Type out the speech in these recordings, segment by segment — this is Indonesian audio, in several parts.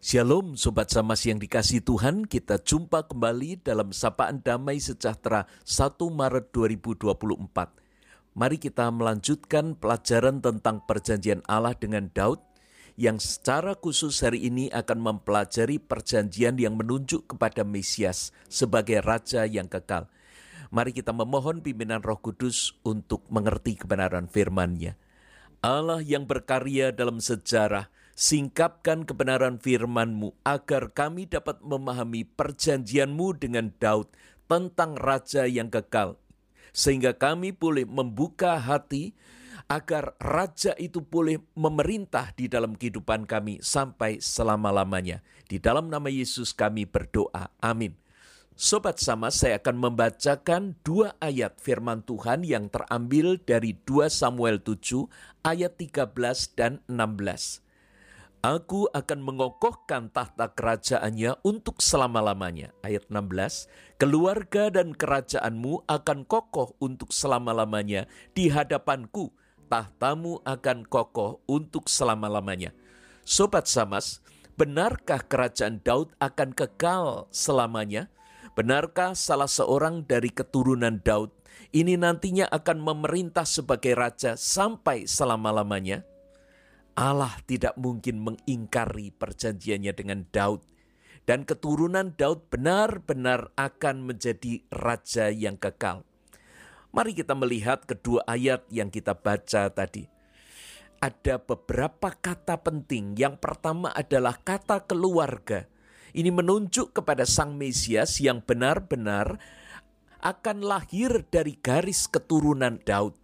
Shalom Sobat Samas yang dikasih Tuhan, kita jumpa kembali dalam Sapaan Damai Sejahtera 1 Maret 2024. Mari kita melanjutkan pelajaran tentang perjanjian Allah dengan Daud yang secara khusus hari ini akan mempelajari perjanjian yang menunjuk kepada Mesias sebagai Raja yang kekal. Mari kita memohon pimpinan roh kudus untuk mengerti kebenaran firman-Nya. Allah yang berkarya dalam sejarah, singkapkan kebenaran firman-Mu agar kami dapat memahami perjanjian-Mu dengan Daud tentang Raja yang kekal. Sehingga kami boleh membuka hati agar Raja itu boleh memerintah di dalam kehidupan kami sampai selama-lamanya. Di dalam nama Yesus kami berdoa. Amin. Sobat sama, saya akan membacakan dua ayat firman Tuhan yang terambil dari 2 Samuel 7 ayat 13 dan 16. Aku akan mengokohkan tahta kerajaannya untuk selama-lamanya. Ayat 16, keluarga dan kerajaanmu akan kokoh untuk selama-lamanya di hadapanku. Tahtamu akan kokoh untuk selama-lamanya. Sobat Samas, benarkah kerajaan Daud akan kekal selamanya? Benarkah salah seorang dari keturunan Daud ini nantinya akan memerintah sebagai raja sampai selama-lamanya? Allah tidak mungkin mengingkari perjanjiannya dengan Daud, dan keturunan Daud benar-benar akan menjadi raja yang kekal. Mari kita melihat kedua ayat yang kita baca tadi. Ada beberapa kata penting. Yang pertama adalah kata keluarga. Ini menunjuk kepada Sang Mesias yang benar-benar akan lahir dari garis keturunan Daud.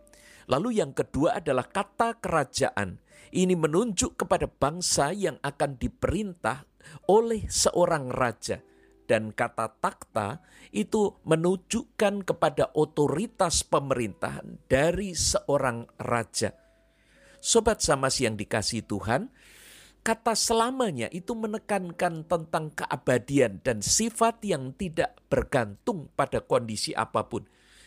Lalu yang kedua adalah kata kerajaan. Ini menunjuk kepada bangsa yang akan diperintah oleh seorang raja. Dan kata takta itu menunjukkan kepada otoritas pemerintahan dari seorang raja. Sobat Samas yang dikasih Tuhan, kata selamanya itu menekankan tentang keabadian dan sifat yang tidak bergantung pada kondisi apa pun.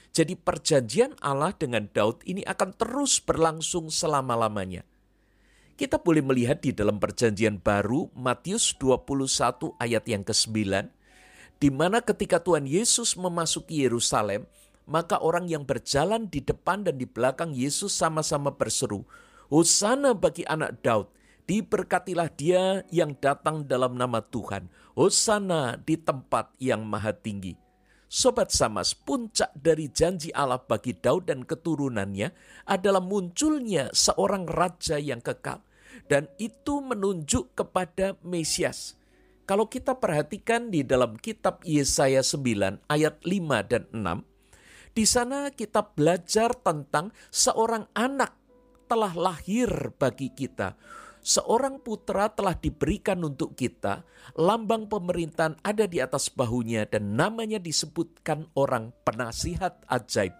Jadi perjanjian Allah dengan Daud ini akan terus berlangsung selama-lamanya. Kita boleh melihat di dalam perjanjian baru Matius 21 ayat yang ke-9 di mana ketika Tuhan Yesus memasuki Yerusalem, maka orang yang berjalan di depan dan di belakang Yesus sama-sama berseru, Hosana bagi anak Daud, diberkatilah dia yang datang dalam nama Tuhan, Hosana di tempat yang maha tinggi. Sobat Samas, puncak dari janji Allah bagi Daud dan keturunannya adalah munculnya seorang raja yang kekal. Dan itu menunjuk kepada Mesias. Kalau kita perhatikan di dalam kitab Yesaya 9 ayat 5 dan 6, di sana kita belajar tentang seorang anak telah lahir bagi kita seorang putra telah diberikan untuk kita, lambang pemerintahan ada di atas bahunya dan namanya disebutkan orang penasihat ajaib.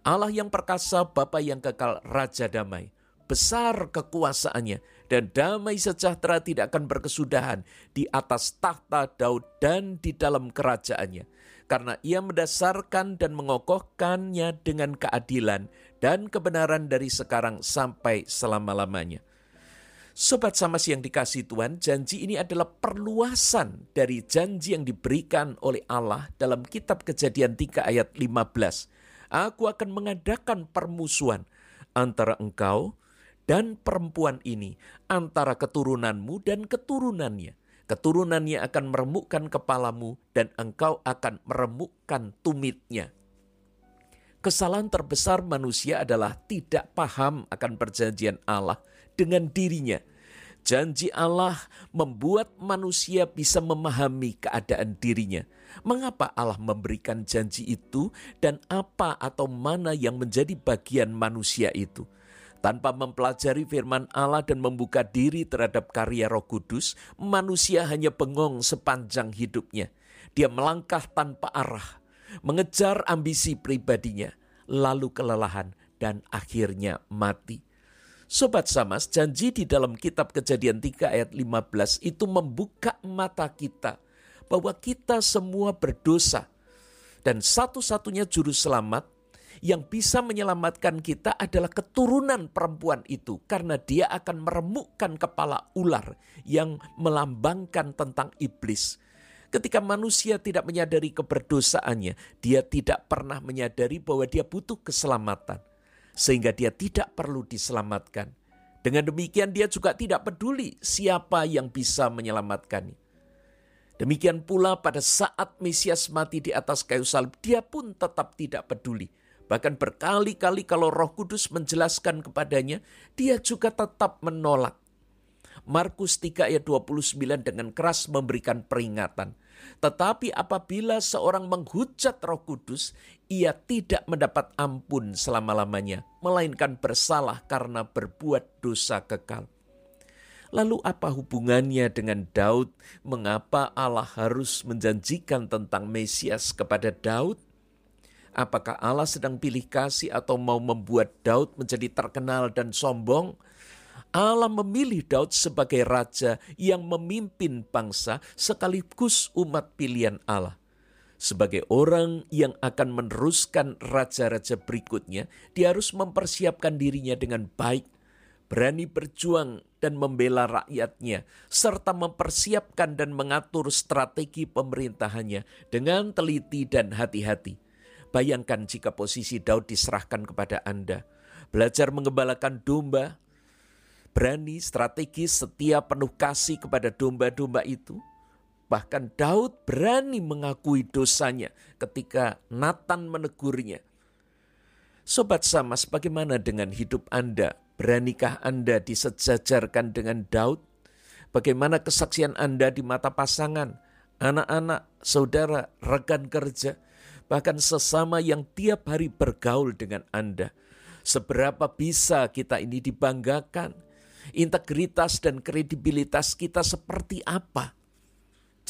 Allah yang perkasa, Bapa yang kekal, Raja damai. Besar kekuasaannya dan damai sejahtera tidak akan berkesudahan di atas tahta Daud dan di dalam kerajaannya. Karena ia mendasarkan dan mengokohkannya dengan keadilan dan kebenaran dari sekarang sampai selama-lamanya. Sobat Samas yang dikasih Tuhan, janji ini adalah perluasan dari janji yang diberikan oleh Allah dalam kitab kejadian 3 ayat 15. Aku akan mengadakan permusuhan antara engkau dan perempuan ini, antara keturunanmu dan keturunannya. Keturunannya akan meremukkan kepalamu dan engkau akan meremukkan tumitnya. Kesalahan terbesar manusia adalah tidak paham akan perjanjian Allah dengan dirinya Janji Allah membuat manusia bisa memahami keadaan dirinya. Mengapa Allah memberikan janji itu dan apa atau mana yang menjadi bagian manusia itu? Tanpa mempelajari firman Allah dan membuka diri terhadap karya Roh Kudus, manusia hanya bengong sepanjang hidupnya. Dia melangkah tanpa arah, mengejar ambisi pribadinya, lalu kelelahan dan akhirnya mati. Sobat Samas, janji di dalam kitab kejadian 3 ayat 15 itu membuka mata kita bahwa kita semua berdosa. Dan satu-satunya juru selamat Yang bisa menyelamatkan kita adalah keturunan perempuan itu, karena dia akan meremukkan kepala ular yang melambangkan tentang iblis. Ketika manusia tidak menyadari keberdosaannya, dia tidak pernah menyadari bahwa dia butuh keselamatan, sehingga dia tidak perlu diselamatkan. Dengan demikian, dia juga tidak peduli siapa yang bisa menyelamatkannya. Demikian pula pada saat Mesias mati di atas kayu salib, dia pun tetap tidak peduli. Bahkan berkali-kali kalau roh kudus menjelaskan kepadanya, dia juga tetap menolak. Markus 3 ayat 29 dengan keras memberikan peringatan. Tetapi apabila seorang menghujat roh kudus, ia tidak mendapat ampun selama-lamanya, melainkan bersalah karena berbuat dosa kekal. Lalu apa hubungannya dengan Daud? Mengapa Allah harus menjanjikan tentang Mesias kepada Daud? Apakah Allah sedang pilih kasih atau mau membuat Daud menjadi terkenal dan sombong? Allah memilih Daud sebagai raja yang memimpin bangsa sekaligus umat pilihan Allah. Sebagai orang yang akan meneruskan raja-raja berikutnya, dia harus mempersiapkan dirinya dengan baik berani berjuang dan membela rakyatnya, serta mempersiapkan dan mengatur strategi pemerintahannya dengan teliti dan hati-hati. Bayangkan jika posisi Daud diserahkan kepada Anda. Belajar mengembalakan domba, berani, strategis, setia, penuh kasih kepada domba-domba itu. Bahkan Daud berani mengakui dosanya ketika Nathan menegurnya. Sobat sama, bagaimana dengan hidup Anda? Beranikah Anda disejajarkan dengan Daud? Bagaimana kesaksian Anda di mata pasangan, anak-anak, saudara, rekan kerja, bahkan sesama yang tiap hari bergaul dengan Anda? Seberapa bisa kita ini dibanggakan? Integritas dan kredibilitas kita seperti apa?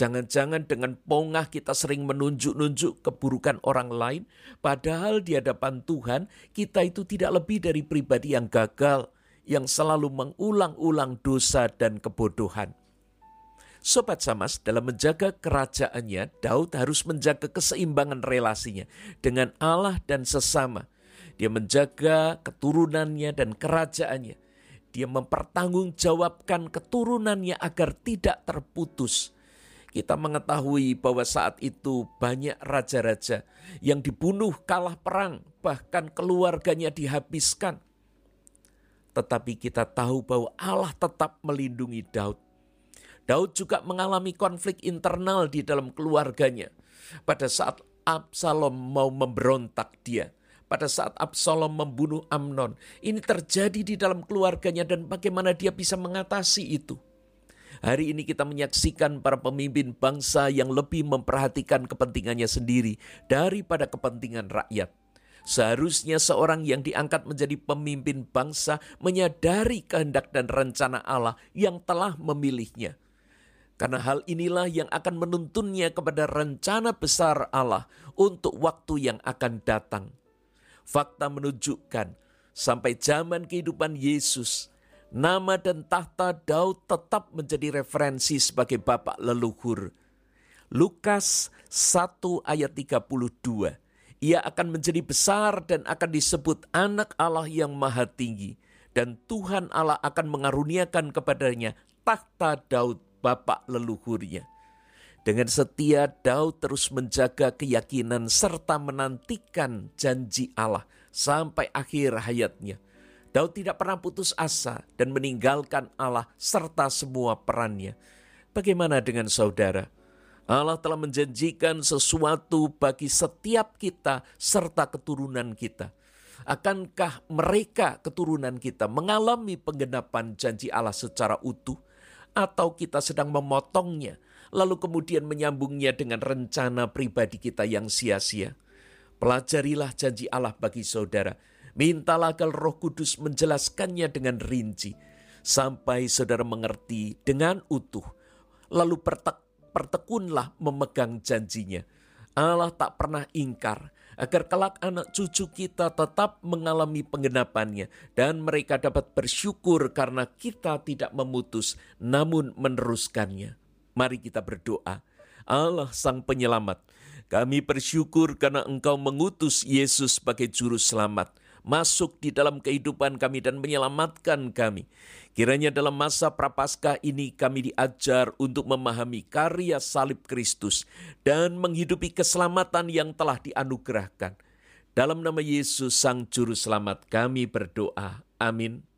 Jangan-jangan dengan pongah kita sering menunjuk-nunjuk keburukan orang lain, padahal di hadapan Tuhan kita itu tidak lebih dari pribadi yang gagal, yang selalu mengulang-ulang dosa dan kebodohan. Sobat Samas, dalam menjaga kerajaannya, Daud harus menjaga keseimbangan relasinya dengan Allah dan sesama. Dia menjaga keturunannya dan kerajaannya. Dia mempertanggungjawabkan keturunannya agar tidak terputus kita mengetahui bahwa saat itu banyak raja-raja yang dibunuh kalah perang, bahkan keluarganya dihabiskan. Tetapi kita tahu bahwa Allah tetap melindungi Daud. Daud juga mengalami konflik internal di dalam keluarganya. Pada saat Absalom mau memberontak dia, pada saat Absalom membunuh Amnon, ini terjadi di dalam keluarganya dan bagaimana dia bisa mengatasi itu. Hari ini kita menyaksikan para pemimpin bangsa yang lebih memperhatikan kepentingannya sendiri daripada kepentingan rakyat. Seharusnya seorang yang diangkat menjadi pemimpin bangsa menyadari kehendak dan rencana Allah yang telah memilihnya. Karena hal inilah yang akan menuntunnya kepada rencana besar Allah untuk waktu yang akan datang. Fakta menunjukkan sampai zaman kehidupan Yesus, nama dan tahta Daud tetap menjadi referensi sebagai bapak leluhur. Lukas 1 ayat 32. Ia akan menjadi besar dan akan disebut anak Allah yang maha tinggi. Dan Tuhan Allah akan mengaruniakan kepadanya tahta Daud bapak leluhurnya. Dengan setia Daud terus menjaga keyakinan serta menantikan janji Allah sampai akhir hayatnya Daud tidak pernah putus asa dan meninggalkan Allah serta semua perannya. Bagaimana dengan saudara? Allah telah menjanjikan sesuatu bagi setiap kita serta keturunan kita. Akankah mereka keturunan kita mengalami penggenapan janji Allah secara utuh? Atau kita sedang memotongnya, lalu kemudian menyambungnya dengan rencana pribadi kita yang sia-sia? Pelajarilah janji Allah bagi saudara Mintalah agar roh kudus menjelaskannya dengan rinci. Sampai saudara mengerti dengan utuh. Lalu pertek, pertekunlah memegang janjinya. Allah tak pernah ingkar agar kelak anak cucu kita tetap mengalami penggenapannya dan mereka dapat bersyukur karena kita tidak memutus namun meneruskannya. Mari kita berdoa. Allah sang penyelamat, Kami bersyukur karena Engkau mengutus Yesus sebagai juru selamat masuk di dalam kehidupan kami dan menyelamatkan kami. Kiranya dalam masa prapaskah ini kami diajar untuk memahami karya salib Kristus dan menghidupi keselamatan yang telah dianugerahkan. Dalam nama Yesus Sang Juru Selamat kami berdoa. Amin.